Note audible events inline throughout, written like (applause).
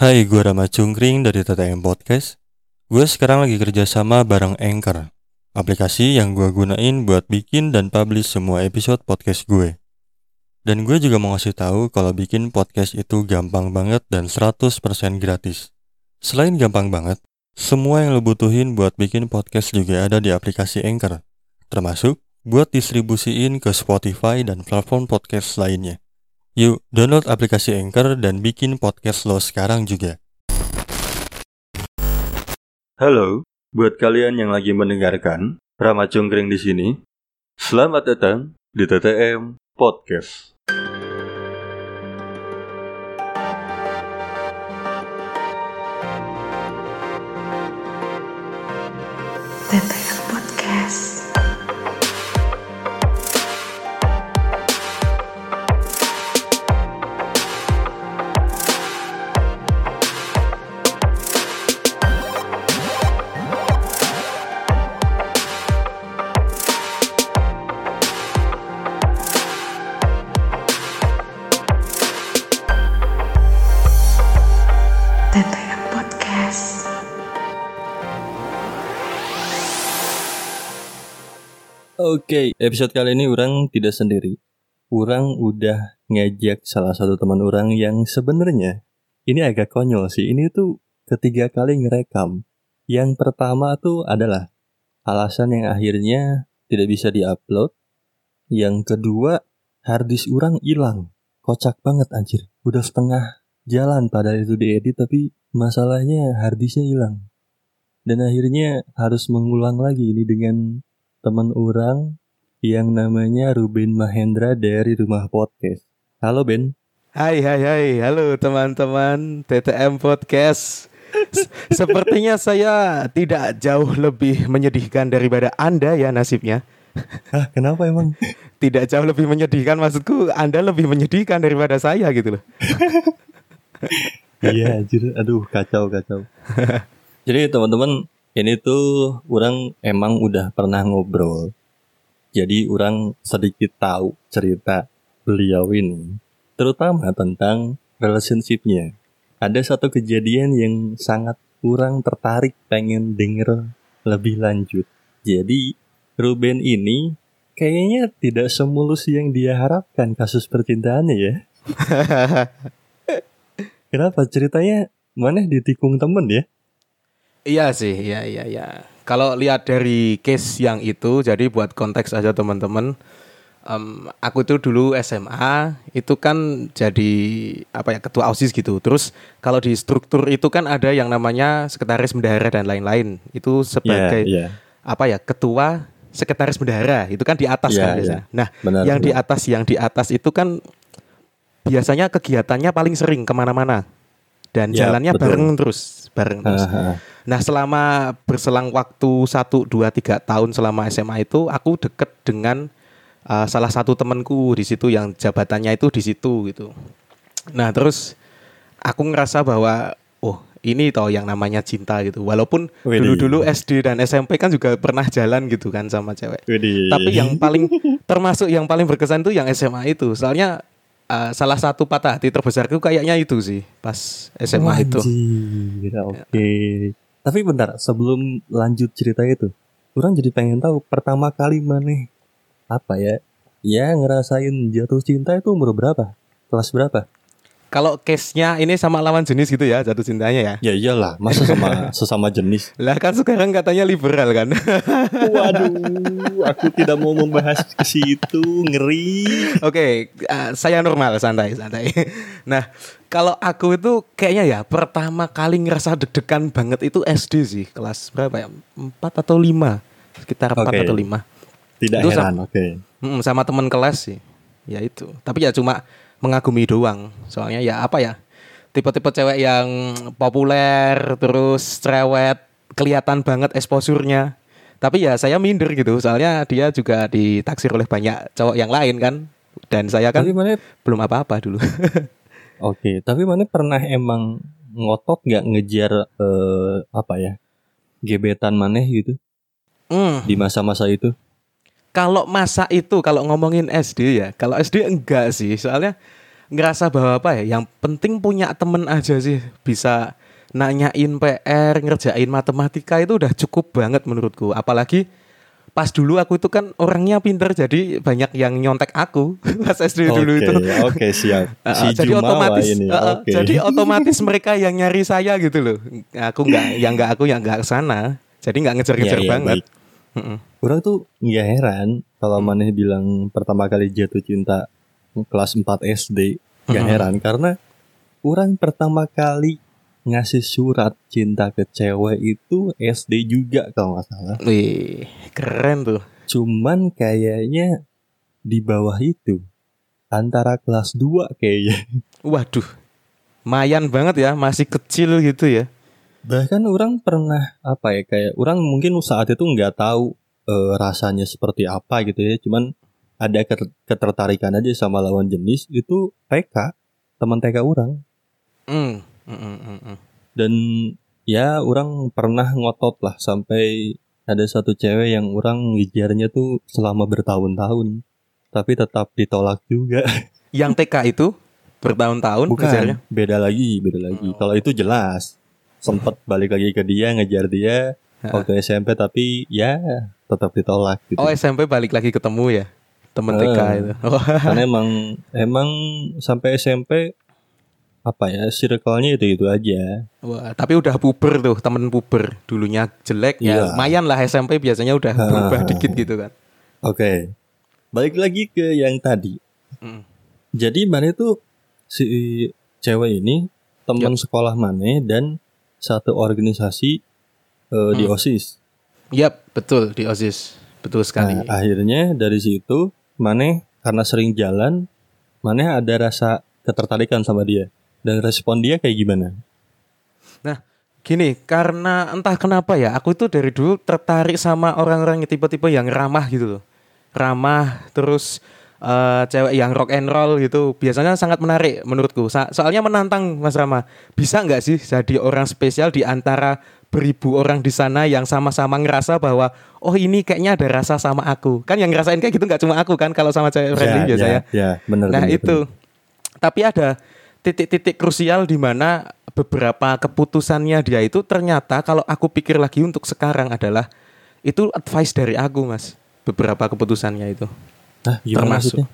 Hai, gue Rama Cungkring dari TTM Podcast. Gue sekarang lagi kerja sama bareng Anchor, aplikasi yang gue gunain buat bikin dan publish semua episode podcast gue. Dan gue juga mau ngasih tahu kalau bikin podcast itu gampang banget dan 100% gratis. Selain gampang banget, semua yang lo butuhin buat bikin podcast juga ada di aplikasi Anchor, termasuk buat distribusiin ke Spotify dan platform podcast lainnya. Yuk, download aplikasi Anchor dan bikin podcast lo sekarang juga. Halo, buat kalian yang lagi mendengarkan, Rama Cungkring di sini. Selamat datang di TTM Podcast. TTM Oke, episode kali ini orang tidak sendiri. Orang udah ngajak salah satu teman orang yang sebenarnya ini agak konyol sih. Ini tuh ketiga kali ngerekam. Yang pertama tuh adalah alasan yang akhirnya tidak bisa diupload. Yang kedua, harddisk orang hilang. Kocak banget anjir. Udah setengah jalan padahal itu diedit tapi masalahnya harddisknya hilang. Dan akhirnya harus mengulang lagi ini dengan teman orang yang namanya Ruben Mahendra dari Rumah Podcast. Halo Ben. Hai hai hai, halo teman-teman TTM Podcast. Sepertinya saya tidak jauh lebih menyedihkan daripada Anda ya nasibnya. Hah, kenapa emang? Tidak jauh lebih menyedihkan maksudku Anda lebih menyedihkan daripada saya gitu loh. (laughs) iya, anjir. Aduh, kacau kacau. (laughs) Jadi teman-teman, ini tuh orang emang udah pernah ngobrol. Jadi orang sedikit tahu cerita beliau ini, terutama tentang relationship-nya. Ada satu kejadian yang sangat kurang tertarik pengen denger lebih lanjut. Jadi Ruben ini kayaknya tidak semulus yang dia harapkan kasus percintaannya ya. (laughs) Kenapa ceritanya mana ditikung temen ya? Iya sih, iya iya iya. Kalau lihat dari case yang itu, jadi buat konteks aja teman-teman. em, aku tuh dulu SMA itu kan jadi apa ya ketua osis gitu. Terus kalau di struktur itu kan ada yang namanya sekretaris bendahara dan lain-lain. Itu sebagai Iya, iya. apa ya ketua sekretaris bendahara itu kan di atas Iya, kan biasanya. Nah, Benar, yang di benar. atas yang di atas itu kan biasanya kegiatannya paling sering ke mana-mana dan Ya, jalannya betul. bareng terus, bareng terus. Nah, selama berselang waktu 1 2 3 tahun selama SMA itu aku deket dengan uh, salah satu temanku di situ yang jabatannya itu di situ gitu. Nah, terus aku ngerasa bahwa oh, ini toh yang namanya cinta gitu. Walaupun dulu-dulu SD dan SMP kan juga pernah jalan gitu kan sama cewek. Widih. Tapi yang paling (laughs) termasuk yang paling berkesan tuh yang SMA itu. Soalnya uh, salah satu patah hati terbesarku kayaknya itu sih pas SMA itu. Anjir, oke. Tapi bentar, sebelum lanjut cerita itu, orang jadi pengen tahu pertama kali mana apa ya? Ya ngerasain jatuh cinta itu umur berapa? Kelas berapa? Kalau case-nya ini sama lawan jenis gitu ya jatuh cintanya ya. Ya iyalah, masa sama (laughs) sesama jenis. Lah kan sekarang katanya liberal kan. (laughs) Waduh, aku tidak mau membahas ke situ, ngeri. Oke, uh, saya normal santai santai. (laughs) Nah, kalau aku itu kayaknya ya pertama kali ngerasa deg-degan banget itu SD sih, kelas berapa ya? 4 atau 5. Sekitar 4 Oke. atau 5. Tidak Itu heran, oke. Mm, sama teman kelas sih. Ya itu. Tapi ya cuma mengagumi doang. Soalnya ya apa ya? Tipe-tipe cewek yang populer terus cerewet, kelihatan banget exposure-nya. Tapi ya saya minder gitu. Soalnya dia juga ditaksir oleh banyak cowok yang lain kan. Dan saya kan Tapi mana belum apa-apa dulu. (laughs) Oke, tapi mana pernah emang ngotot nggak ngejar eh, apa ya gebetan maneh gitu Hmm, di masa-masa itu? Kalau masa itu kalau ngomongin SD ya, kalau SD enggak sih. Soalnya ngerasa bahwa apa ya, yang penting punya temen aja sih bisa nanyain PR, ngerjain matematika itu udah cukup banget menurutku. Apalagi pas dulu aku itu kan orangnya pinter jadi banyak yang nyontek aku (laughs) pas SD dulu Oke, itu. Oke, siap. Uh, (laughs) Si jadi Jumawa otomatis ini. uh, uh, jadi (laughs) otomatis mereka yang nyari saya gitu loh. Aku nggak yang nggak aku yang nggak ke sana. Jadi nggak ngejar-ngejar Iya, iya, banget. baik. Orang tuh nggak heran kalau Hmm. Maneh bilang pertama kali jatuh cinta kelas 4 SD. Nggak Hmm. heran karena orang pertama kali ngasih surat cinta ke cewek itu SD juga kalau nggak salah. Wih, keren tuh. Cuman kayaknya di bawah itu antara kelas 2 kayaknya. Waduh, mayan banget ya, masih kecil gitu ya. Bahkan orang pernah apa ya kayak orang mungkin saat itu nggak tahu eh, rasanya seperti apa gitu ya. Cuman ada keter- ketertarikan aja sama lawan jenis itu TK teman TK orang mm, mm, mm, mm. dan ya orang pernah ngotot lah sampai ada satu cewek yang orang ngejarnya tuh selama bertahun-tahun tapi tetap ditolak juga (laughs) Yang TK itu bertahun-tahun ngejarnya? bukan beda lagi beda lagi kalau itu jelas sempet balik lagi ke dia ngejar dia waktu SMP tapi ya tetap ditolak gitu Oh SMP balik lagi ketemu ya temen TK Eh. itu. Oh, (laughs) karena emang emang sampai SMP apa ya circle-nya itu itu aja Wah, tapi udah puber tuh temen puber. Dulunya jelek ya, Iya. lumayan lah SMP biasanya udah berubah dikit gitu kan. oke balik lagi ke yang tadi Mm. jadi mana itu si cewek ini teman sekolah mana dan satu organisasi eh, di Hmm. osis Yap, betul di OSIS. Betul sekali. Nah, akhirnya dari situ Maneh karena sering jalan, Maneh ada rasa ketertarikan sama dia. Dan respon dia kayak gimana? Gini, karena entah kenapa ya, aku itu dari dulu tertarik sama orang-orang yang tipe-tipe yang ramah gitu loh. Ramah, terus eh, cewek yang rock and roll gitu. Biasanya sangat menarik menurutku. Sa- soalnya menantang Mas Rama. Bisa nggak sih jadi orang spesial di antara beribu orang di sana yang sama-sama ngerasa bahwa oh ini kayaknya ada rasa sama aku. Kan yang ngerasain kayak gitu nggak cuma aku kan kalau sama cewek friendly biasanya. ya, ya, benar. Nah benar, itu. Tapi ada titik-titik krusial di mana beberapa keputusannya dia itu ternyata kalau aku pikir lagi untuk sekarang adalah itu advice dari aku mas. Beberapa keputusannya itu. Nah, termasuk. maksudnya?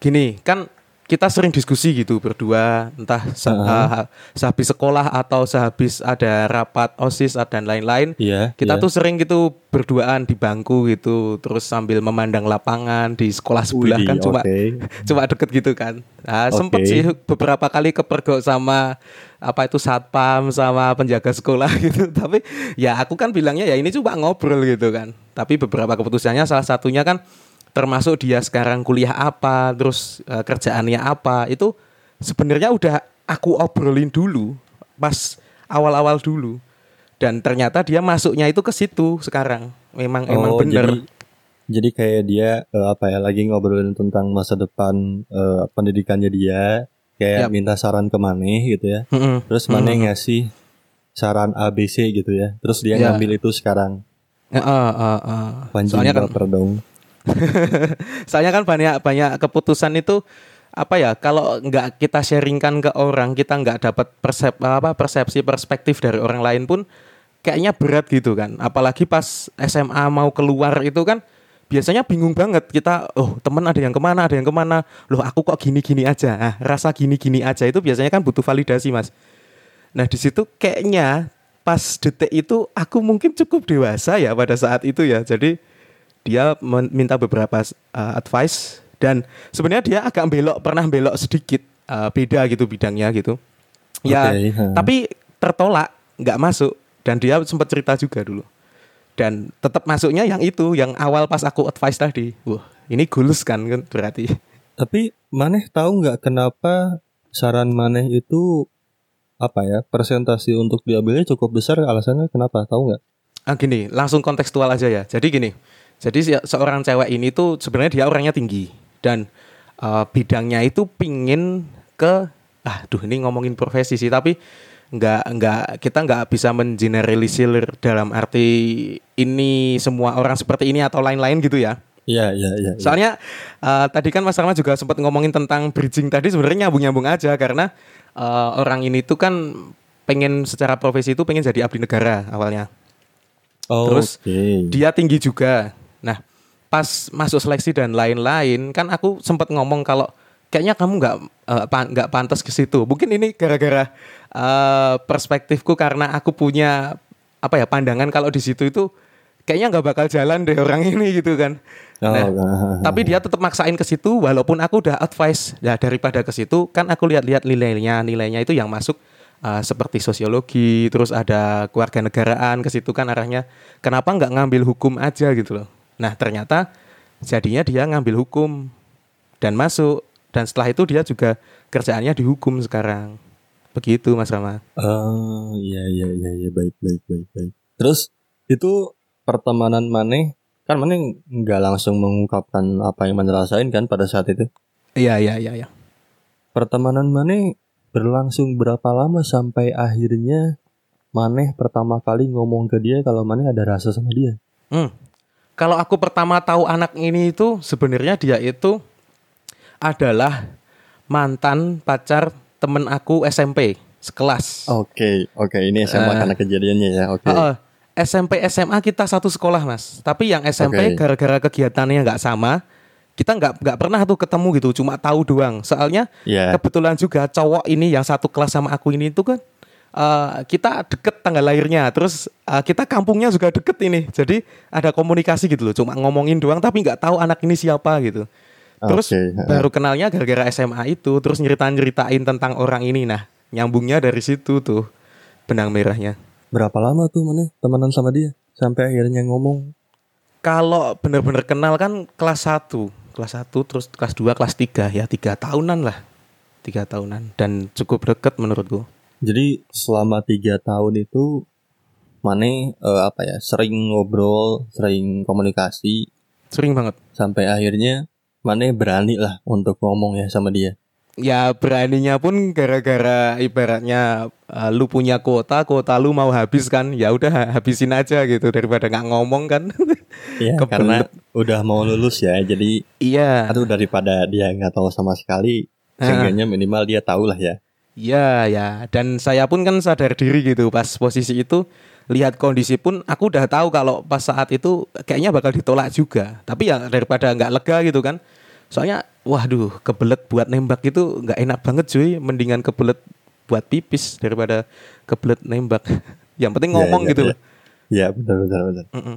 Gini kan kita sering diskusi gitu berdua entah se- uh, sehabis sekolah atau sehabis ada rapat osis dan lain-lain Iya. kita iya. tuh sering gitu berduaan di bangku gitu terus sambil memandang lapangan di sekolah sebelah Widih, kan cuma oke. (laughs) cuma deket gitu kan. Nah, sempet Oke. sih beberapa kali kepergok sama apa itu satpam sama penjaga sekolah (laughs) gitu. Tapi ya aku kan bilangnya ya ini cuma ngobrol gitu kan. Tapi beberapa keputusannya salah satunya kan termasuk dia sekarang kuliah apa, terus eh, kerjaannya apa, itu sebenarnya udah aku obrolin dulu pas awal-awal dulu. Dan ternyata dia masuknya itu ke situ sekarang. Memang emang Oh, bener. Jadi, jadi kayak dia eh, apa ya lagi ngobrolin tentang masa depan eh, pendidikannya dia, kayak Yap. minta saran ke Maneh gitu ya. Mm-mm. Terus Maneh ngasih saran ABC gitu ya. Terus dia Ya. ngambil itu sekarang. Eh, eh. Panjang Soalnya kan dong. (laughs) Soalnya kan banyak banyak keputusan itu apa ya kalau nggak kita sharingkan ke orang kita nggak dapat persep apa persepsi perspektif dari orang lain pun kayaknya berat gitu kan. Apalagi pas SMA mau keluar itu kan biasanya bingung banget. Kita oh temen ada yang ke mana ada yang ke mana. Loh aku kok gini gini aja. Ah, rasa gini gini aja. Itu biasanya kan butuh validasi mas. Nah di situ kayaknya pas detik itu aku mungkin cukup dewasa ya pada saat itu ya. Jadi dia men- minta beberapa uh, advice dan sebenarnya dia agak belok pernah belok sedikit uh, beda gitu bidangnya gitu. Ya Oke, ha. tapi tertolak nggak masuk dan dia sempat cerita juga dulu. Dan tetap masuknya yang itu yang awal pas aku advice tadi. Wah ini goals kan kan berarti. Tapi Maneh tahu nggak kenapa saran Maneh itu apa ya presentasi untuk diambilnya cukup besar? Alasannya kenapa? Tahu nggak? ah gini langsung kontekstual aja ya. Jadi gini jadi seorang cewek ini tuh sebenarnya dia orangnya tinggi dan uh, bidangnya itu pingin ke ah duh ini ngomongin profesi sih tapi nggak nggak kita nggak bisa mengeneralisir dalam arti ini semua orang seperti ini atau lain-lain gitu ya Iya, iya, iya. iya. Soalnya eh, tadi kan Mas Rama juga sempat ngomongin tentang bridging tadi sebenarnya nyambung-nyambung aja karena eh, orang ini tuh kan pengen secara profesi itu pengen jadi abdi negara awalnya. Oh, Terus oke. dia tinggi juga. Nah, pas masuk seleksi dan lain-lain kan aku sempat ngomong kalau kayaknya kamu nggak eh, nggak pantas ke situ. Mungkin ini gara-gara eh, perspektifku karena aku punya apa ya pandangan kalau di situ itu kayaknya nggak bakal jalan deh orang ini gitu kan. Oh, Nah, ah, tapi dia tetap maksain ke situ walaupun aku udah advice ya daripada ke situ kan aku lihat-lihat nilainya nilainya itu yang masuk uh, seperti sosiologi terus ada keluarga negaraan ke situ kan arahnya kenapa nggak ngambil hukum aja gitu loh nah ternyata jadinya dia ngambil hukum dan masuk dan setelah itu dia juga kerjaannya di hukum sekarang begitu mas Rama Oh, iya, iya, iya, iya, baik, baik, baik, baik. Terus itu pertemanan Maneh kan Maneh nggak langsung mengungkapkan apa yang rasain kan pada saat itu. iya iya iya iya Pertemanan Maneh berlangsung berapa lama sampai akhirnya Maneh pertama kali ngomong ke dia kalau Maneh ada rasa sama dia. Hmm. Kalau aku pertama tahu anak ini itu sebenarnya dia itu adalah mantan pacar temen aku SMP sekelas. Oke, oke, ini SMA Eh. karena kejadiannya ya. Oke. Heeh. SMP SMA kita satu sekolah mas. Tapi yang SMP Oke. gara-gara kegiatannya nggak sama, kita nggak nggak pernah tuh ketemu gitu, cuma tahu doang. Soalnya Iya. kebetulan juga cowok ini yang satu kelas sama aku ini itu kan eh, kita deket tanggal lahirnya, terus eh, kita kampungnya juga deket ini, jadi ada komunikasi gitu loh. Cuma ngomongin doang, tapi nggak tahu anak ini siapa gitu. Terus heeh. baru kenalnya gara-gara SMA itu, terus nyeritain-nyeritain tentang orang ini. Nah, nyambungnya dari situ tuh benang merahnya. Berapa lama tuh Maneh temenan sama dia sampai akhirnya ngomong? Kalau bener-bener kenal kan kelas 1 Kelas 1 terus kelas 2 kelas 3 ya tiga tahunan lah tiga tahunan dan cukup deket menurutku Jadi selama tiga tahun itu Maneh eh, apa ya sering ngobrol, sering komunikasi sering banget sampai akhirnya Maneh berani lah untuk ngomong ya sama dia. ya beraninya pun gara-gara ibaratnya uh, lu punya kuota kuota lu mau habis kan ya udah ha- habisin aja gitu daripada nggak ngomong kan Iya, (laughs) karena udah mau lulus ya. Jadi iya aduh daripada dia nggak tahu sama sekali, seenggaknya minimal dia tahu lah ya. Iya ya dan saya pun kan sadar diri gitu pas posisi itu lihat kondisi pun aku udah tahu kalau pas saat itu kayaknya bakal ditolak juga tapi ya daripada nggak lega gitu kan soalnya waduh kebelet buat nembak itu nggak enak banget cuy mendingan kebelet buat pipis daripada kebelet nembak (laughs) yang penting Iya, ngomong iya, gitu iya. loh Iya benar benar benar. Mm-mm.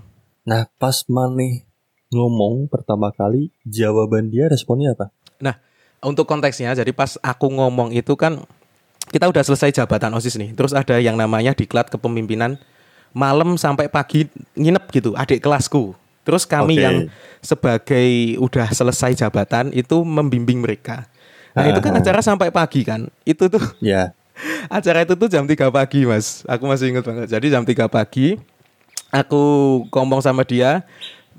Nah pas Maneh ngomong pertama kali jawaban dia responnya apa? untuk konteksnya jadi pas aku ngomong itu kan kita udah selesai jabatan osis nih terus ada yang namanya diklat kepemimpinan malam sampai pagi nginep gitu adik kelasku terus kami Oke. yang sebagai udah selesai jabatan itu membimbing mereka nah itu kan Ah. acara sampai pagi kan itu tuh (laughs) Ya. acara itu tuh jam 3 pagi mas aku masih ingat banget jadi jam 3 pagi aku ngomong sama dia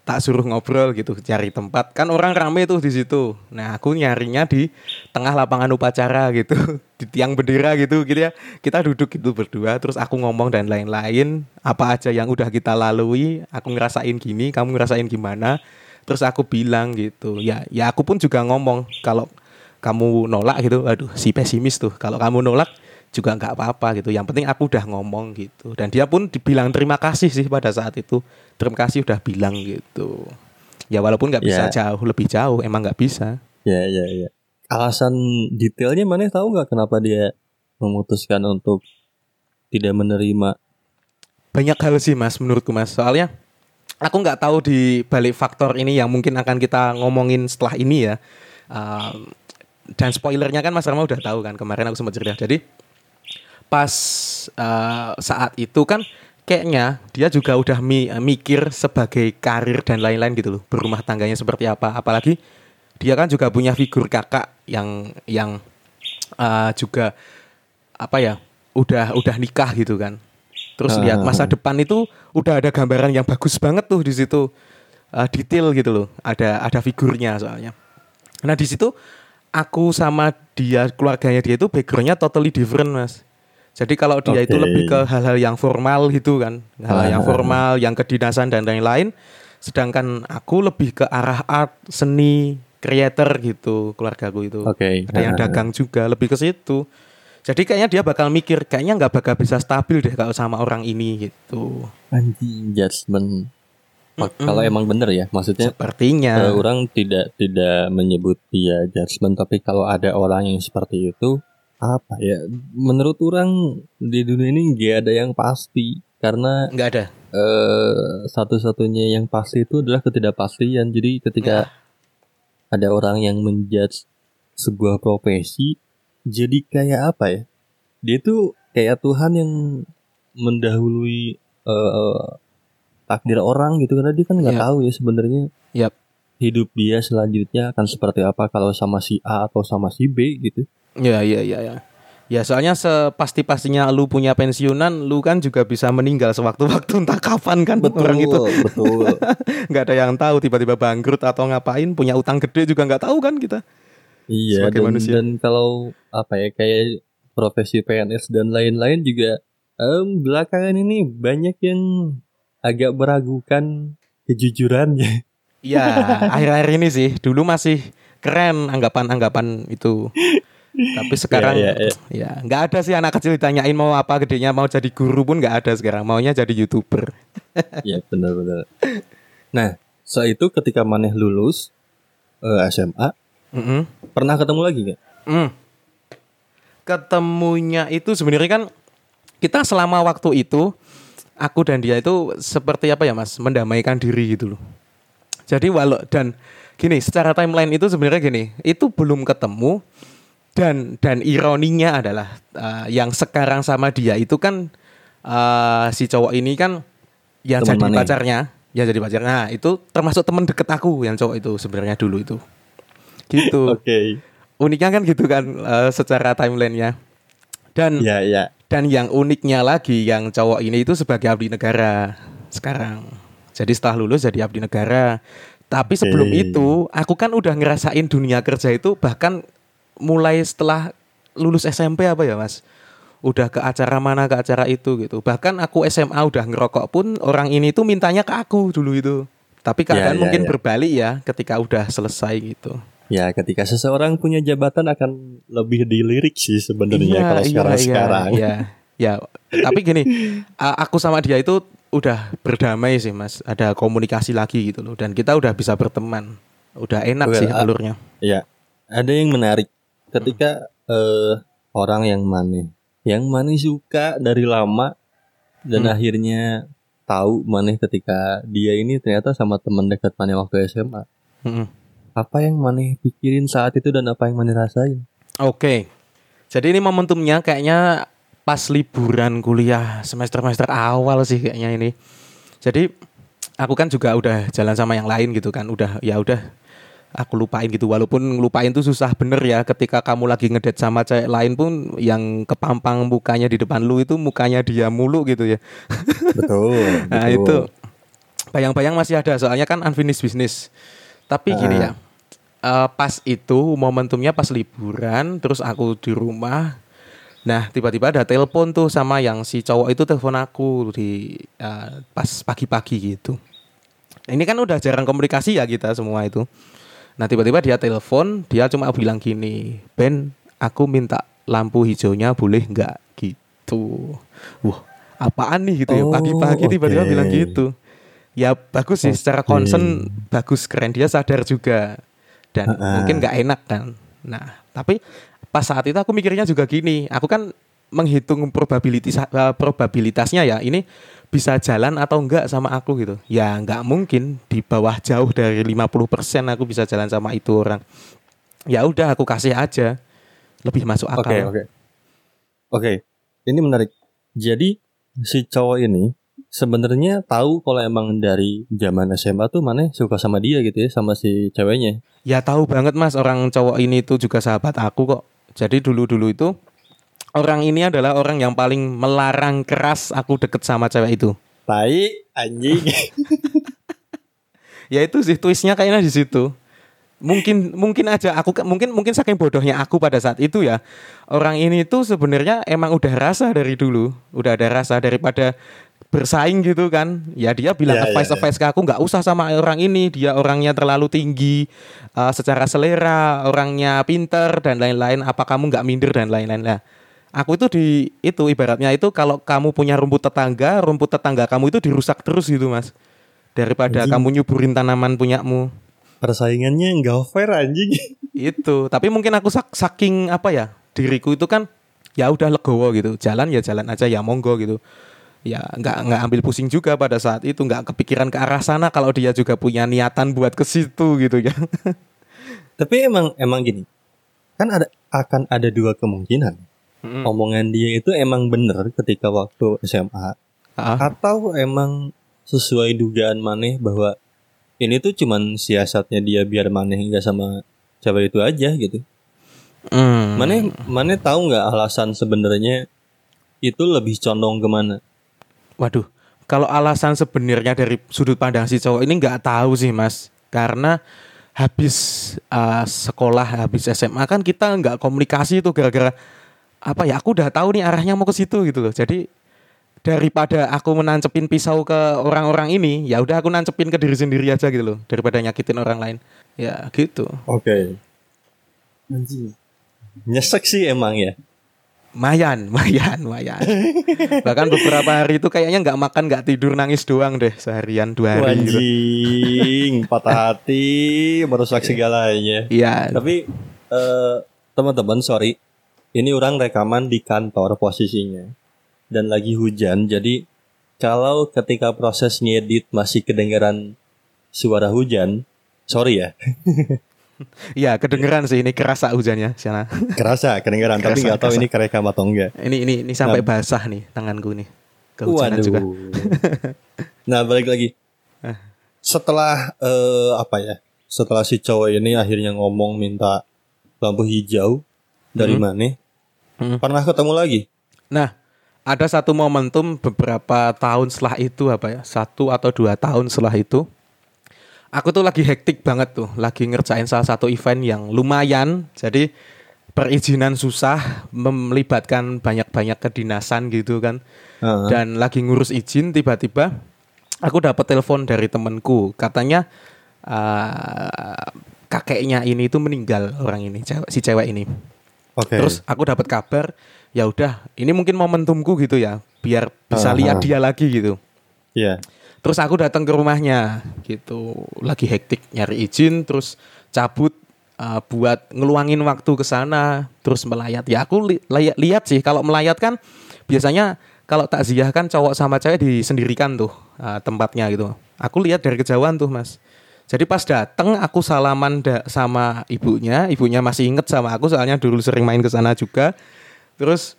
tak suruh ngobrol gitu cari tempat. Kan orang rame tuh di situ. Nah aku nyarinya di tengah lapangan upacara gitu (laughs) di tiang bendera gitu gitu ya. Kita duduk gitu berdua terus aku ngomong dan lain-lain. Apa aja yang udah kita lalui aku ngerasain gini kamu ngerasain gimana. Terus aku bilang gitu ya ya aku pun juga ngomong kalau kamu nolak gitu aduh si pesimis tuh. Kalau kamu nolak juga nggak apa-apa gitu. Yang penting aku udah ngomong gitu. Dan dia pun dibilang terima kasih sih pada saat itu terima kasih udah bilang gitu ya walaupun nggak bisa Ya. jauh lebih jauh emang nggak bisa Ya, ya, ya. Alasan detailnya mana tahu nggak kenapa dia memutuskan untuk tidak menerima? banyak hal sih mas menurutku mas soalnya aku nggak tahu di balik faktor ini yang mungkin akan kita ngomongin setelah ini ya Um, dan spoilernya kan mas Rama udah tahu kan kemarin aku sempat cerita jadi pas uh, saat itu kan kayaknya dia juga udah mi- mikir sebagai karir dan lain-lain gitu loh. Berumah tangganya seperti apa. Apalagi dia kan juga punya figur kakak yang yang uh, juga apa ya udah udah nikah gitu kan. Terus lihat masa depan itu udah ada gambaran yang bagus banget tuh di situ. Uh, detail gitu loh. Ada ada figurnya soalnya. Nah di situ aku sama dia keluarganya dia itu backgroundnya totally different mas jadi kalau dia itu Oke. lebih ke hal-hal yang formal gitu kan hal yang Ah. formal yang kedinasan dan lain-lain Sedangkan aku lebih ke arah art, seni, creator gitu keluargaku itu. Oke. Ada yang dagang juga, lebih ke situ. Jadi kayaknya dia bakal mikir, kayaknya nggak bakal bisa stabil deh kalau sama orang ini gitu. Anjing judgement. Oh, Kalau emang bener ya, maksudnya Sepertinya. eh, orang tidak tidak menyebut dia judgement, tapi kalau ada orang yang seperti itu, apa ya? Menurut orang di dunia ini nggak ada yang pasti karena nggak ada. eh, satu-satunya yang pasti itu adalah ketidakpastian. Jadi ketika ada orang yang menjudge sebuah profesi, jadi kayak apa ya? Dia tuh kayak Tuhan yang mendahului eh, takdir orang gitu karena dia kan nggak Iya. tahu ya sebenarnya Yap. hidup dia selanjutnya akan seperti apa kalau sama si A atau sama si B gitu. Ya, ya, ya, ya. Ya soalnya sepasti-pastinya lu punya pensiunan, lu kan juga bisa meninggal sewaktu-waktu (laughs) entah kapan kan orang itu betul. (laughs) nggak ada yang tahu tiba-tiba bangkrut atau ngapain punya utang gede juga nggak tahu kan kita. Iya sebagai dan, manusia. dan kalau apa ya kayak profesi PNS dan lain-lain juga em, belakangan ini banyak yang agak meragukan kejujurannya. Iya, akhir-akhir ini sih dulu masih keren anggapan-anggapan itu. (laughs) Tapi sekarang Iya, iya, ya nggak ada sih anak kecil ditanyain mau apa gedenya mau jadi guru pun nggak ada sekarang maunya jadi youtuber. (laughs) ya benar-benar. Nah, setelah itu ketika maneh lulus eh, SMA, Mm-mm. pernah ketemu lagi nggak? Hmm. Ketemunya itu sebenarnya kan kita selama waktu itu aku dan dia itu seperti apa ya Mas, mendamaikan diri gitu loh. Jadi walau dan gini, secara timeline itu sebenarnya gini, itu belum ketemu dan dan ironinya adalah uh, yang sekarang sama dia itu kan uh, si cowok ini kan yang Teman jadi mana? pacarnya, ya jadi pacarnya. Nah, itu termasuk teman deket aku yang cowok itu sebenarnya dulu itu. Gitu (laughs) Oke. uniknya kan gitu kan eh, secara timelinenya dan Ya, ya. dan yang uniknya lagi yang cowok ini itu sebagai abdi negara sekarang jadi setelah lulus jadi abdi negara tapi sebelum Oke. itu aku kan udah ngerasain dunia kerja itu bahkan mulai setelah lulus SMP apa ya mas udah ke acara mana ke acara itu gitu bahkan aku SMA udah ngerokok pun orang ini tuh mintanya ke aku dulu itu tapi keadaan ya, mungkin ya. berbalik ya ketika udah selesai gitu Ya, ketika seseorang punya jabatan akan lebih dilirik sih sebenarnya kalau sekarang-sekarang. Iya, ya. Tapi gini, aku sama dia itu udah berdamai sih, Mas. Ada komunikasi lagi gitu loh. Dan kita udah bisa berteman. Udah enak Well, sih alurnya. Ya, ada yang menarik ketika eh, orang yang maneh, yang maneh suka dari lama dan Hmm. akhirnya tahu maneh ketika dia ini ternyata sama teman dekat maneh waktu SMA. Mm-mm. Apa yang maneh pikirin saat itu dan apa yang maneh rasain? Oke. Jadi ini momentumnya kayaknya pas liburan kuliah semester-semester awal sih kayaknya ini. Jadi aku kan juga udah jalan sama yang lain gitu kan. Udah ya udah aku lupain gitu walaupun ngelupain tuh susah bener ya ketika kamu lagi ngedate sama cewek lain pun yang kepampang mukanya di depan lu itu mukanya dia mulu gitu ya. (laughs) Betul. Nah betul. itu bayang-bayang masih ada soalnya kan unfinished business. Tapi gini ya, eh, pas itu momentumnya pas liburan, terus aku di rumah. Nah tiba-tiba ada telepon tuh sama yang si cowok itu telepon aku di eh, pas pagi-pagi gitu. Ini kan udah jarang komunikasi ya kita semua itu. Nah tiba-tiba dia telepon, dia cuma bilang gini, Ben, aku minta lampu hijaunya boleh nggak gitu. Wah, apaan nih gitu ya? Oh, Pagi-pagi tiba-tiba oke. bilang gitu. Ya bagus sih, secara Oke. concern bagus keren dia sadar juga dan Ha-ha. mungkin nggak enak kan. Nah tapi pas saat itu aku mikirnya juga gini, aku kan menghitung probabilitas eh, probabilitasnya ya ini bisa jalan atau enggak sama aku gitu. Ya nggak mungkin di bawah jauh dari 50% aku bisa jalan sama itu orang. Ya udah aku kasih aja. Lebih masuk Oke, akal. oke. Oke, ini menarik. Jadi si cowok ini sebenarnya tahu kalau emang dari zaman SMA tuh mana suka sama dia gitu ya, sama si ceweknya. Ya tahu banget Mas orang cowok ini tuh juga sahabat aku kok. Jadi dulu-dulu itu orang ini adalah orang yang paling melarang keras aku deket sama cewek itu. Tai anjing. (laughs) Ya itu sih twistnya kayaknya di situ. Mungkin mungkin aja aku mungkin mungkin saking bodohnya aku pada saat itu ya. Orang ini tuh sebenarnya emang udah rasa dari dulu, udah ada rasa daripada bersaing gitu kan ya dia bilang Ya, ya, advice ya. advice ke aku nggak usah sama orang ini dia orangnya terlalu tinggi eh, secara selera orangnya pinter dan lain-lain apa kamu nggak minder dan lain-lain lah aku itu di itu ibaratnya itu kalau kamu punya rumput tetangga rumput tetangga kamu itu dirusak terus gitu mas daripada Anjing. kamu nyuburin tanaman punyamu Persaingannya nggak fair anjing. (laughs) itu tapi mungkin aku sak- saking apa ya diriku itu kan ya udah legowo gitu jalan ya jalan aja ya monggo gitu ya nggak nggak ambil pusing juga pada saat itu nggak kepikiran ke arah sana kalau dia juga punya niatan buat ke situ gitu ya (laughs) Tapi emang emang gini. Kan ada akan ada dua kemungkinan. Mm. Omongan dia itu emang bener ketika waktu SMA Ah, atau emang sesuai dugaan maneh bahwa ini tuh cuman siasatnya dia biar maneh nggak sama cewek itu aja gitu. mm. Maneh maneh tahu nggak alasan sebenarnya itu lebih condong ke mana? Waduh, kalau alasan sebenarnya dari sudut pandang si cowok ini nggak tahu sih mas, karena habis uh, sekolah, habis SMA kan kita nggak komunikasi itu gara-gara apa ya? Aku udah tahu nih arahnya mau ke situ gitu loh. Jadi daripada aku menancepin pisau ke orang-orang ini, ya udah aku nancepin ke diri sendiri aja gitu loh, daripada nyakitin orang lain. Ya gitu. Oke. Anjing. Nyesek sih emang ya. Mayan, (laughs) mayan, mayan. Bahkan beberapa hari itu kayaknya nggak makan, nggak tidur, nangis doang deh seharian dua hari. gitu. Anjing, (laughs) patah hati, merusak segalanya. Iya. Tapi eh, teman-teman, sorry, ini orang rekaman di kantor posisinya dan lagi hujan. Jadi kalau ketika proses ngedit masih kedengaran suara hujan, sorry ya, (laughs) Iya, kedengeran sih ini kerasa hujannya sana. (laughs) kerasa kedengaran. tapi Kerasa, nggak tahu kerasa. ini kerekam atau enggak. Ini ini ini sampai Nah. basah nih tanganku nih. Kehujanan juga. (laughs) nah balik lagi. Eh. Setelah eh, apa ya? Setelah si cowok ini akhirnya ngomong minta lampu hijau dari Mhm. mana? Mhm. Pernah ketemu lagi? Nah, ada satu momentum beberapa tahun setelah itu apa ya? Satu atau dua tahun setelah itu aku tuh lagi hektik banget tuh, lagi ngerjain salah satu event yang lumayan. Jadi perizinan susah, melibatkan banyak-banyak kedinasan gitu kan. Heeh. dan lagi ngurus izin tiba-tiba aku dapat telepon dari temanku katanya uh, kakeknya ini itu meninggal orang ini si cewek ini Oke. terus aku dapat kabar ya udah ini mungkin momentumku gitu ya biar bisa Aha. lihat dia lagi gitu Iya. terus aku datang ke rumahnya gitu lagi hektik nyari izin terus cabut uh, buat ngeluangin waktu ke sana terus melayat ya aku li- lihat sih kalau melayat kan biasanya kalau takziah kan cowok sama cewek disendirikan tuh uh, tempatnya gitu aku lihat dari kejauhan tuh mas jadi pas datang aku salaman da- sama ibunya. Ibunya masih inget sama aku soalnya dulu sering main ke sana juga. Terus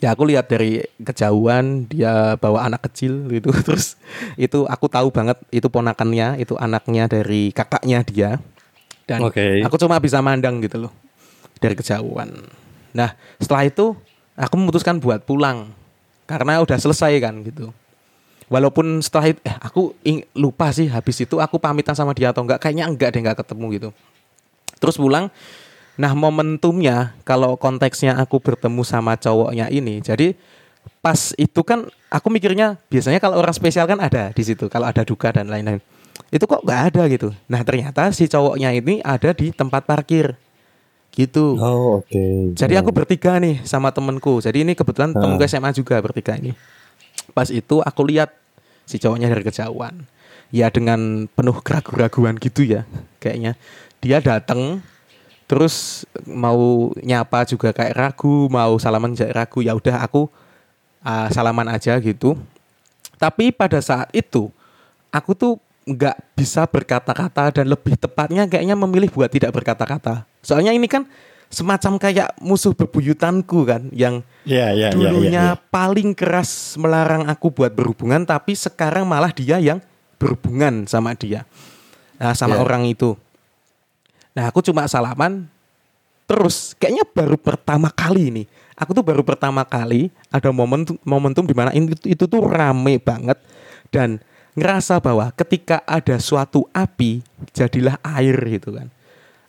ya aku lihat dari kejauhan dia bawa anak kecil gitu. (laughs) Terus itu aku tahu banget itu ponakannya itu anaknya dari kakaknya dia. Dan Oke. aku cuma bisa mandang gitu loh dari kejauhan. Nah setelah itu aku memutuskan buat pulang. Karena udah selesai kan gitu walaupun setelah itu eh, aku ing- lupa sih habis itu aku pamitan sama dia atau enggak. Kayaknya enggak deh enggak ketemu gitu. Terus pulang nah momentumnya kalau konteksnya aku bertemu sama cowoknya ini jadi pas itu kan aku mikirnya biasanya kalau orang spesial kan ada di situ kalau ada duka dan lain-lain. Itu kok nggak ada gitu. Nah ternyata si cowoknya ini ada di tempat parkir. Gitu. Oh oke. jadi aku bertiga nih sama temenku. Jadi ini kebetulan temenku SMA juga bertiga ini. Pas itu aku lihat si cowoknya dari kejauhan. Ya dengan penuh keraguan-raguan gitu ya kayaknya. Dia datang terus mau nyapa juga kayak ragu, mau salaman juga ragu. Ya udah aku ah, salaman aja gitu. Tapi pada saat itu aku tuh nggak bisa berkata-kata dan lebih tepatnya kayaknya memilih buat tidak berkata-kata. Soalnya ini kan semacam kayak musuh bebuyutanku kan yang Iya iya iya. dulunya iya, iya. paling keras melarang aku buat berhubungan tapi sekarang malah dia yang berhubungan sama dia. Nah, sama Iya. orang itu. Nah, aku cuma salaman terus kayaknya baru pertama kali ini. Aku tuh baru pertama kali ada momentum momentum di mana itu, itu tuh rame banget dan ngerasa bahwa ketika ada suatu api jadilah air gitu kan.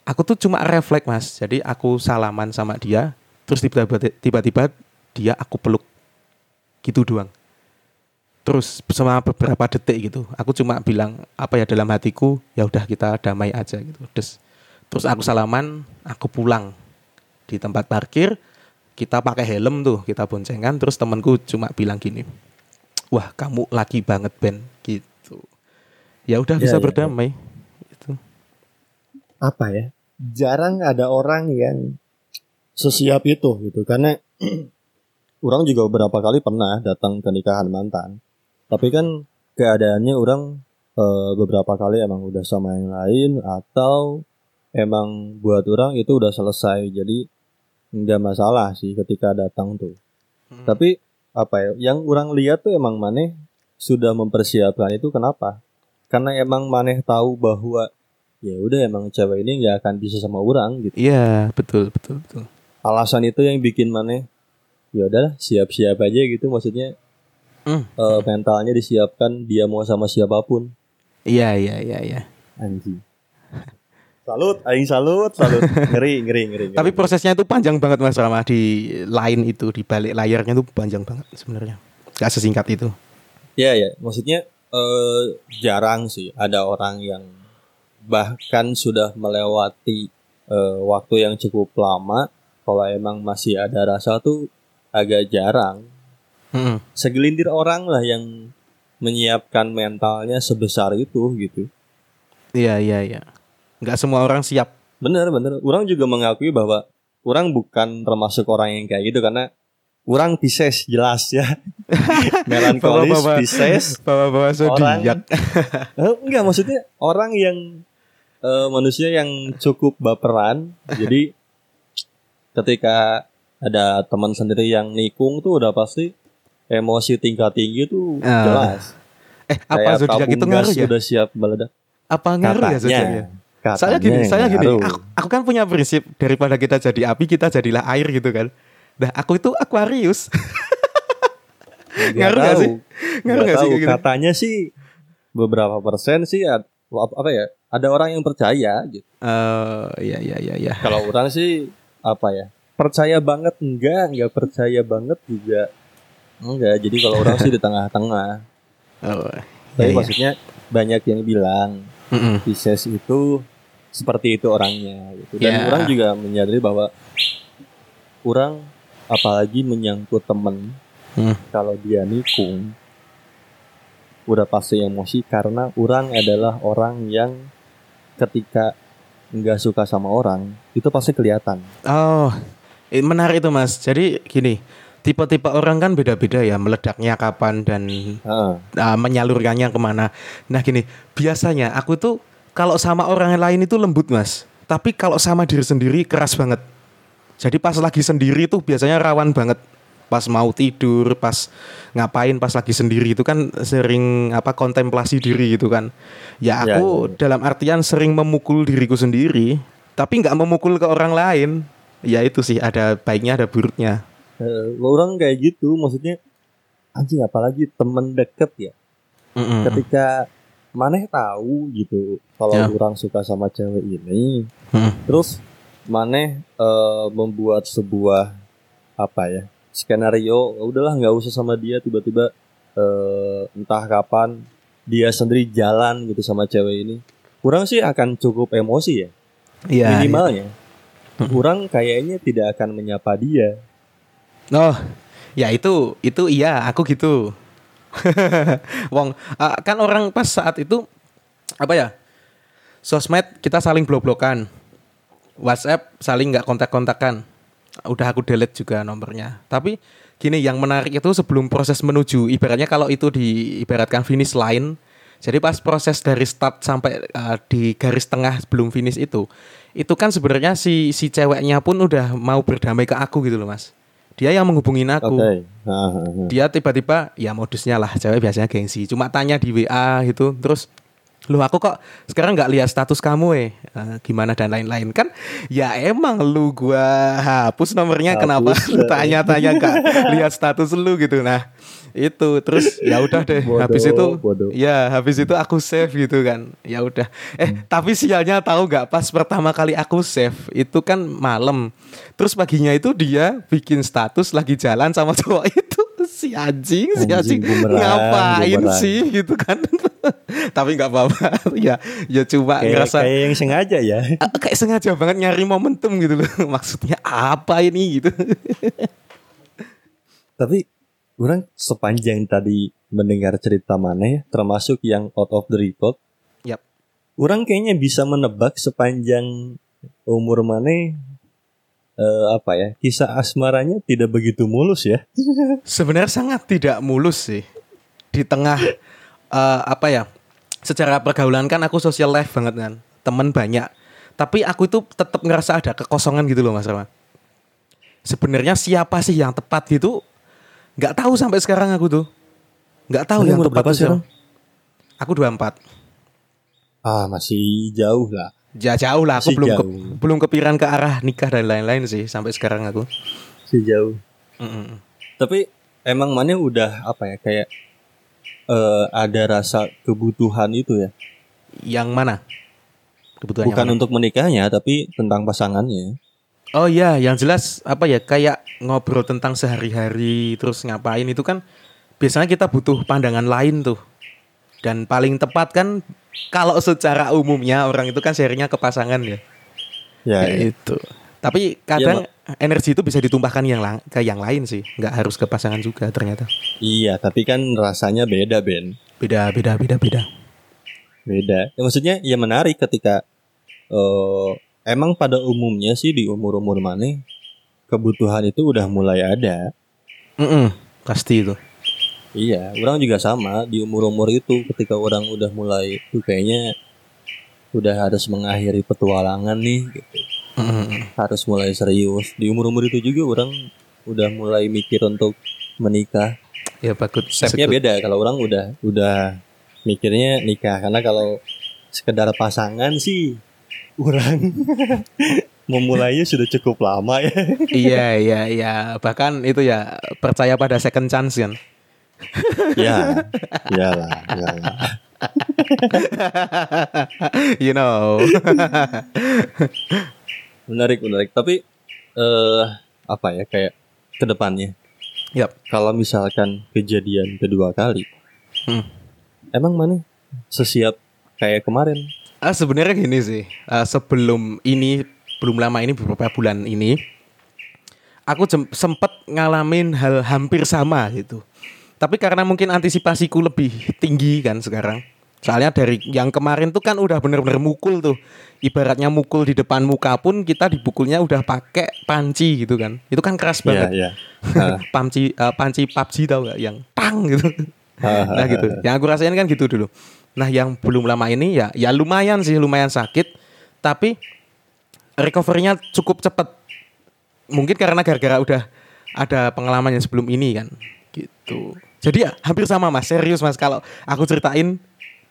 Aku tuh cuma refleks mas, jadi aku salaman sama dia, terus tiba-tiba tiba-tiba dia aku peluk, gitu doang. terus selama beberapa detik gitu aku cuma bilang apa ya dalam hatiku ya udah kita damai aja gitu. Terus terus aku salaman aku pulang di tempat parkir kita pakai helm tuh kita boncengan terus temanku cuma bilang gini wah kamu lagi banget Ben gitu. Ya udah Ya, bisa ya. berdamai. itu apa ya jarang ada orang yang sesiap itu gitu. Karena (clears throat) orang juga beberapa kali pernah datang ke nikahan mantan. Tapi kan keadaannya orang eh, beberapa kali emang udah sama yang lain atau emang buat orang itu udah selesai. Jadi nggak masalah sih ketika datang tuh. Hmm. tapi apa ya yang orang lihat tuh emang maneh sudah mempersiapkan itu kenapa? Karena emang maneh tahu bahwa ya udah emang cewek ini nggak akan bisa sama orang gitu iya betul betul betul alasan itu yang bikin maneh ya udahlah siap-siap aja gitu maksudnya Hmm. eh, mentalnya disiapkan dia mau sama siapa pun iya iya iya iya anjing salut aing salut salut (laughs) ngeri ngeri ngeri, ngeri. Tapi prosesnya itu panjang banget Mas Rama di line itu di balik layarnya itu panjang banget sebenarnya. Gak sesingkat itu. Ya ya, maksudnya eh, jarang sih ada orang yang bahkan sudah melewati eh, waktu yang cukup lama. Kalau emang masih ada rasa tuh agak jarang. Mm-mm. Segelintir orang lah yang menyiapkan mentalnya sebesar itu gitu. Iya iya iya. Nggak semua orang siap. Bener bener. Orang juga mengakui bahwa orang bukan termasuk orang yang kayak gitu karena orang Pisces jelas ya. (laughs) Melankolis Bawa-bawa- Pisces Bawa-bawa orang zodiak. (laughs) Eh, enggak maksudnya orang yang eh, manusia yang cukup baperan jadi ketika ada teman sendiri yang nikung tuh udah pasti emosi tingkat tinggi tuh Ah. jelas Eh apa zodiak itu tabung ngaruh ya? udah siap meledak Apa ngaruh ya zodiaknya? katanya Saya gini, saya gini. ngaruh. Aku, aku kan punya prinsip daripada kita jadi api kita jadilah air gitu kan. Nah aku itu Aquarius. Ngaruh tahu. sih? Ngaruh nggak sih kayak gitu? katanya sih beberapa persen sih apa ya ada orang yang percaya gitu Eh iya iya iya iya. Kalau orang sih apa ya? Percaya banget enggak, enggak percaya banget juga enggak. Jadi kalau orang sih di tengah-tengah. Oh, Tapi iya, iya. maksudnya banyak yang bilang Mm-mm. Pisces itu seperti itu orangnya gitu. Dan Ya. orang juga menyadari bahwa orang apalagi menyangkut temen Hmm. kalau dia nikung udah pasti emosi karena orang adalah orang yang ketika nggak suka sama orang itu pasti kelihatan Oh, menarik itu mas. Jadi gini, tipe-tipe orang kan beda-beda ya, meledaknya kapan dan Heeh. uh, menyalurkannya ke mana. Nah gini, biasanya aku tuh kalau sama orang lain itu lembut mas, tapi kalau sama diri sendiri keras banget. Jadi pas lagi sendiri tuh biasanya rawan banget. Pas mau tidur, pas ngapain, pas lagi sendiri itu kan sering apa kontemplasi diri gitu kan. Ya Ya, aku ya, ya. dalam artian sering memukul diriku sendiri, tapi nggak memukul ke orang lain. Ya itu sih ada baiknya ada buruknya. Eh, orang kayak gitu maksudnya anjing apalagi temen deket ya Mm-mm. ketika maneh tahu gitu kalau Ya. orang suka sama cewek ini Mm. terus maneh eh, membuat sebuah apa ya skenario "Ya udahlah nggak usah sama dia tiba-tiba eh, entah kapan dia sendiri jalan gitu sama cewek ini kurang sih akan cukup emosi ya Iya. minimalnya kurang kayaknya tidak akan menyapa dia Oh, ya itu itu iya, aku gitu. (laughs) Wong, ah, kan orang pas saat itu apa ya? Sosmed kita saling blok-blokan. WhatsApp saling nggak kontak-kontakan. Udah aku delete juga nomornya. Tapi gini, yang menarik itu sebelum proses menuju, ibaratnya kalau itu diibaratkan finish line. Jadi pas proses dari start sampai uh, di garis tengah sebelum finish itu, itu kan sebenarnya si si ceweknya pun udah mau berdamai ke aku gitu loh mas. Dia yang menghubungin aku. Ha. Dia tiba-tiba ya modusnya lah cewek biasanya gengsi. Cuma tanya di WA gitu, terus lu aku kok sekarang nggak lihat status kamu eh. Eh, gimana dan lain-lain. Kan ya emang lu gua hapus nomornya Hapus, kenapa (laughs) lu tanya-tanya nggak lihat status lu gitu. Nah itu terus ya udah deh Bodoh, habis itu bodoh. ya habis itu aku save gitu kan. Ya udah. Eh tapi sialnya tahu nggak pas pertama kali aku save itu kan malam. Terus paginya itu dia bikin status lagi jalan sama (laughs) cowok itu si anjing, si Anjing, anjing, bumerang, ngapain bumerang. sih gitu kan? (laughs) Tapi nggak apa-apa, (laughs) ya, ya cuma Kayak, ngerasa kayak yang sengaja ya. (laughs) Ah, kayak sengaja banget nyari momentum gitu loh. Maksudnya apa ini gitu? Tapi orang sepanjang tadi mendengar cerita mana ya, termasuk yang out of the record, Yap. orang kayaknya bisa menebak sepanjang umur mana eh, apa ya kisah asmaranya tidak begitu mulus ya. Sebenarnya sangat tidak mulus sih. Di tengah eh, apa ya? Secara pergaulan kan aku social life banget kan. Temen banyak. Tapi aku itu tetap ngerasa ada kekosongan gitu loh Mas Rama. Sebenarnya siapa sih yang tepat gitu? Nggak tahu sampai sekarang aku tuh. Nggak tahu Mana yang tepat berapa sih? Aku 24. Ah masih jauh lah. Ja, jauh lah, aku Masih belum ke- belum kepikiran ke arah nikah dan lain-lain sih sampai sekarang aku. Masih jauh. Mm-mm. Tapi emang mana udah apa ya kayak eh, ada rasa kebutuhan itu ya. Yang mana? Kebutuhan yang Bukan mana? untuk menikahnya tapi tentang pasangannya. Oh iya, yang jelas apa ya kayak ngobrol tentang sehari-hari terus ngapain itu kan biasanya kita butuh pandangan lain tuh. Dan paling tepat kan kalau secara umumnya orang itu kan sharingnya ke pasangan ya. Ya, ya. itu. Tapi kadang energi itu bisa ditumpahkan yang ke yang lain sih, nggak harus ke pasangan juga ternyata. Iya, tapi kan rasanya beda, Ben. Beda, beda, beda, beda. Beda. Ya, maksudnya ya menarik ketika eh emang pada umumnya sih di umur-umur mana kebutuhan itu udah mulai ada. Mm-mm, pasti itu. Iya, orang juga sama di umur-umur itu ketika orang udah mulai tuh kayaknya udah harus mengakhiri petualangan nih gitu. Mm-mm. Harus mulai serius. Di umur-umur itu juga orang udah mulai mikir untuk menikah. Ya bagus. Stepnya beda kalau orang udah udah mikirnya nikah karena kalau sekedar pasangan sih orang (laughs) memulainya sudah cukup lama ya. iya, iya, iya. Bahkan itu ya percaya pada second chance kan. Ya, iyalah, iyalah. you know. Menarik, menarik. Tapi eh apa ya kayak ke depannya Yap. kalau misalkan kejadian kedua kali, Hmm. emang mana sesiap kayak kemarin? Ah sebenarnya gini sih. Ah, sebelum ini belum lama ini beberapa bulan ini aku sempet ngalamin hal hampir sama gitu. Tapi karena mungkin antisipasiku lebih tinggi kan sekarang. Soalnya dari yang kemarin tuh kan udah bener-bener mukul tuh. Ibaratnya mukul di depan muka pun kita dipukulnya udah pakai panci gitu kan. Itu kan keras Iya, banget. iya. (laughs) Ah, panci eh, panci PUBG tau gak yang tang gitu. ah, nah gitu. Yang aku rasain kan gitu dulu. Nah yang belum lama ini ya ya lumayan sih lumayan sakit, tapi recovery-nya cukup cepat. Mungkin karena gara-gara udah ada pengalaman yang sebelum ini kan, gitu. Jadi ya hampir sama mas, serius mas. Kalau aku ceritain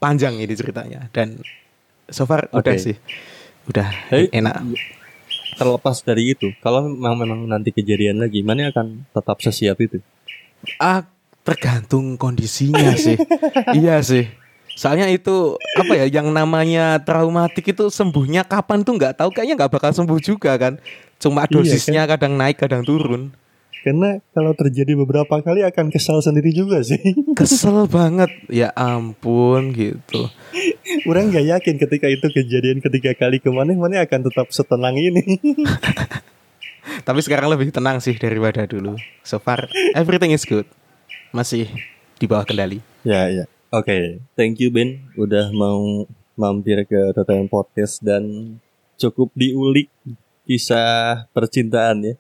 panjang ini ceritanya dan so far udah Oke. sih, udah enak. Terlepas dari itu, kalau memang memang nanti kejadian lagi, mana akan tetap sesiap itu? Ah, tergantung kondisinya sih. (laughs) iya sih. Soalnya itu apa ya yang namanya traumatik itu sembuhnya kapan tuh nggak tahu kayaknya nggak bakal sembuh juga kan. Cuma Iya, dosisnya kadang naik kadang turun. Karena kalau terjadi beberapa kali akan kesal sendiri juga sih. (laughs) Kesel banget. Ya ampun gitu. (laughs) Orang nggak yakin ketika itu kejadian ketiga kali ke mana, mana akan tetap setenang ini. (laughs) Tapi sekarang lebih tenang sih daripada dulu. So far everything is good. Masih di bawah kendali. ya, ya. Oke, thank you Ben udah mau mampir ke TTM Podcast dan cukup diulik kisah percintaan ya.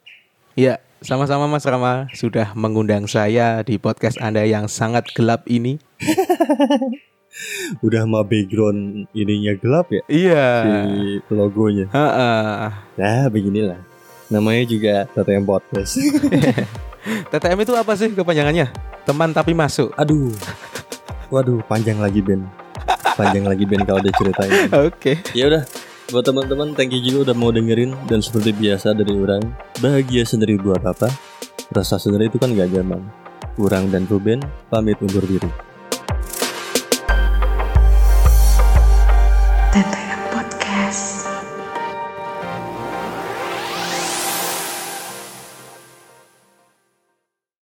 Ya, sama-sama Mas Rama sudah mengundang saya di podcast Anda yang sangat gelap ini. (laughs) Udah mah background ininya gelap ya Iya. di logonya. Heeh. Nah, beginilah. Namanya juga TTM Podcast. (laughs) TTM itu apa sih kepanjangannya? Teman tapi masuk. Aduh. Waduh, panjang lagi Ben. Panjang lagi Ben kalau diceritain. (laughs) Oke. Ya udah, buat teman-teman thank you juga udah mau dengerin dan seperti biasa dari orang, bahagia sendiri buat apa? Rasa sendiri itu kan gak zaman. Kurang dan Ruben pamit undur diri.